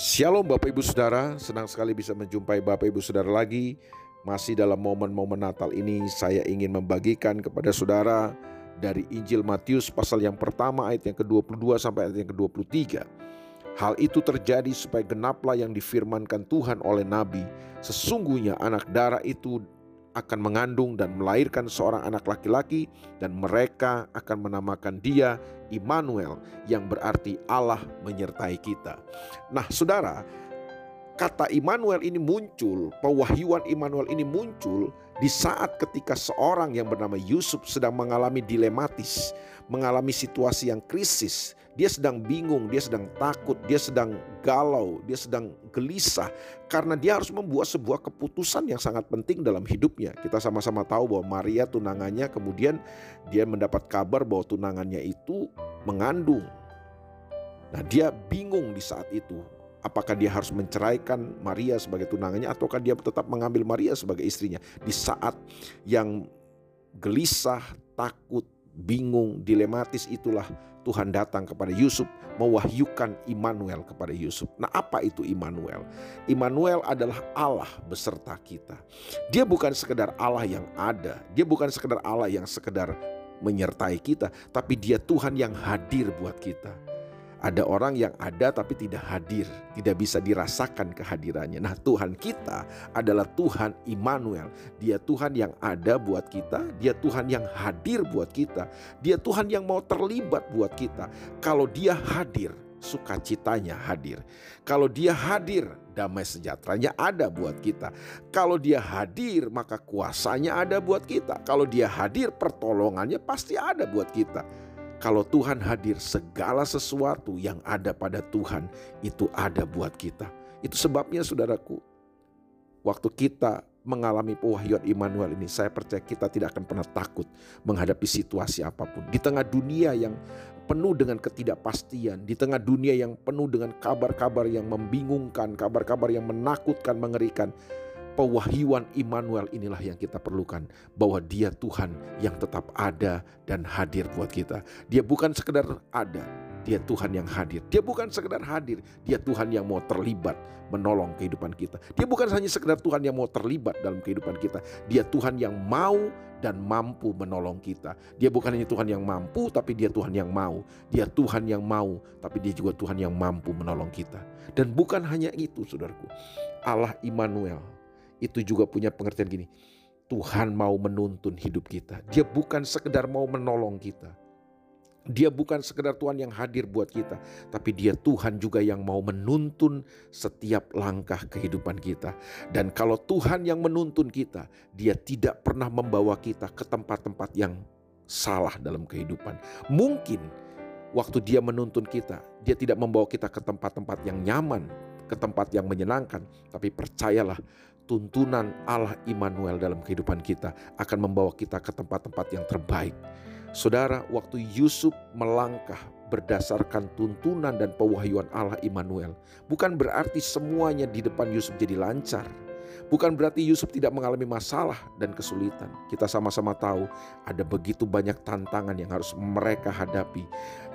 Shalom Bapak Ibu Saudara, senang sekali bisa menjumpai Bapak Ibu Saudara lagi. Masih dalam momen-momen Natal ini saya ingin membagikan kepada saudara dari Injil Matius pasal yang pertama ayat yang ke-22 sampai ayat yang ke-23. Hal itu terjadi supaya genaplah yang difirmankan Tuhan oleh Nabi. Sesungguhnya anak darah itu akan mengandung dan melahirkan seorang anak laki-laki dan mereka akan menamakan dia Immanuel yang berarti Allah menyertai kita. Nah, Saudara, kata Immanuel ini muncul, pewahyuan Immanuel ini muncul di saat ketika seorang yang bernama Yusuf sedang mengalami dilematis, mengalami situasi yang krisis, dia sedang bingung, dia sedang takut, dia sedang galau, dia sedang gelisah karena dia harus membuat sebuah keputusan yang sangat penting dalam hidupnya. Kita sama-sama tahu bahwa Maria tunangannya kemudian dia mendapat kabar bahwa tunangannya itu mengandung. Nah, dia bingung di saat itu. Apakah dia harus menceraikan Maria sebagai tunangannya ataukah dia tetap mengambil Maria sebagai istrinya di saat yang gelisah, takut, bingung, dilematis itulah Tuhan datang kepada Yusuf mewahyukan Immanuel kepada Yusuf. Nah, apa itu Immanuel? Immanuel adalah Allah beserta kita. Dia bukan sekedar Allah yang ada, dia bukan sekedar Allah yang sekedar menyertai kita, tapi dia Tuhan yang hadir buat kita. Ada orang yang ada tapi tidak hadir, tidak bisa dirasakan kehadirannya. Nah, Tuhan kita adalah Tuhan Immanuel. Dia Tuhan yang ada buat kita, dia Tuhan yang hadir buat kita. Dia Tuhan yang mau terlibat buat kita. Kalau dia hadir, sukacitanya hadir. Kalau dia hadir, damai sejahteranya ada buat kita. Kalau dia hadir, maka kuasanya ada buat kita. Kalau dia hadir, pertolongannya pasti ada buat kita. Kalau Tuhan hadir, segala sesuatu yang ada pada Tuhan itu ada buat kita. Itu sebabnya saudaraku, waktu kita mengalami pewahyuan Immanuel ini, saya percaya kita tidak akan pernah takut menghadapi situasi apa pun. Di tengah dunia yang penuh dengan ketidakpastian, di tengah dunia yang penuh dengan kabar-kabar yang membingungkan, kabar-kabar yang menakutkan, mengerikan, pewahyuan Immanuel inilah yang kita perlukan bahwa dia Tuhan yang tetap ada dan hadir buat kita. Dia bukan sekedar ada, dia Tuhan yang hadir. Dia bukan sekedar hadir, dia Tuhan yang mau terlibat menolong kehidupan kita. Dia bukan hanya sekedar Tuhan yang mau terlibat dalam kehidupan kita. Dia Tuhan yang mau dan mampu menolong kita. Dia bukan hanya Tuhan yang mampu, tapi dia Tuhan yang mau. Dia Tuhan yang mau, tapi dia juga Tuhan yang mampu menolong kita. Dan bukan hanya itu, saudaraku. Allah Immanuel itu juga punya pengertian gini. Tuhan mau menuntun hidup kita. Dia bukan sekedar mau menolong kita. Dia bukan sekedar Tuhan yang hadir buat kita, tapi dia Tuhan juga yang mau menuntun setiap langkah kehidupan kita. Dan kalau Tuhan yang menuntun kita, dia tidak pernah membawa kita ke tempat-tempat yang salah dalam kehidupan. Mungkin waktu dia menuntun kita, dia tidak membawa kita ke tempat-tempat yang nyaman, ke tempat yang menyenangkan, tapi percayalah tuntunan Allah Immanuel dalam kehidupan kita akan membawa kita ke tempat-tempat yang terbaik. Saudara, waktu Yusuf melangkah berdasarkan tuntunan dan pewahyuan Allah Immanuel, bukan berarti semuanya di depan Yusuf jadi lancar. Bukan berarti Yusuf tidak mengalami masalah dan kesulitan. Kita sama-sama tahu ada begitu banyak tantangan yang harus mereka hadapi,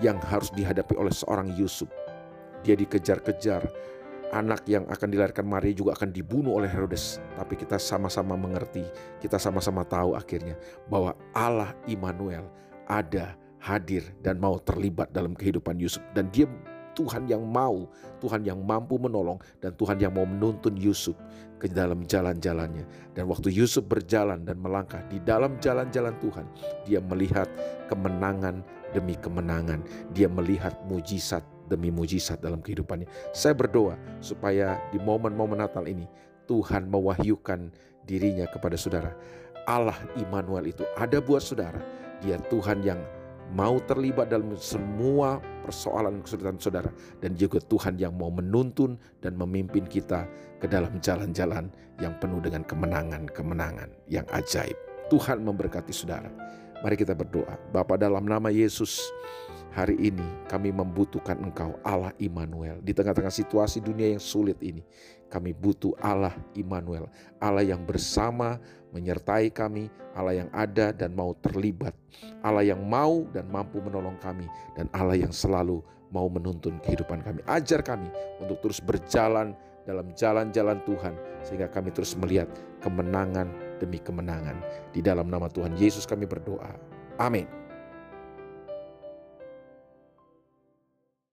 yang harus dihadapi oleh seorang Yusuf. Dia dikejar-kejar, anak yang akan dilahirkan Maria juga akan dibunuh oleh Herodes. Tapi kita sama-sama mengerti, kita sama-sama tahu akhirnya bahwa Allah Immanuel ada, hadir dan mau terlibat dalam kehidupan Yusuf dan dia Tuhan yang mau, Tuhan yang mampu menolong dan Tuhan yang mau menuntun Yusuf ke dalam jalan-jalannya. Dan waktu Yusuf berjalan dan melangkah di dalam jalan-jalan Tuhan, dia melihat kemenangan demi kemenangan. Dia melihat mujizat demi mujizat dalam kehidupannya. Saya berdoa supaya di momen-momen Natal ini Tuhan mewahyukan dirinya kepada saudara. Allah Immanuel itu ada buat saudara. Dia Tuhan yang mau terlibat dalam semua persoalan kesulitan saudara dan juga Tuhan yang mau menuntun dan memimpin kita ke dalam jalan-jalan yang penuh dengan kemenangan-kemenangan yang ajaib. Tuhan memberkati saudara. Mari kita berdoa. Bapa dalam nama Yesus, Hari ini kami membutuhkan Engkau Allah Immanuel. Di tengah-tengah situasi dunia yang sulit ini, kami butuh Allah Immanuel. Allah yang bersama menyertai kami, Allah yang ada dan mau terlibat. Allah yang mau dan mampu menolong kami dan Allah yang selalu mau menuntun kehidupan kami. Ajar kami untuk terus berjalan dalam jalan-jalan Tuhan sehingga kami terus melihat kemenangan demi kemenangan. Di dalam nama Tuhan Yesus kami berdoa. Amin.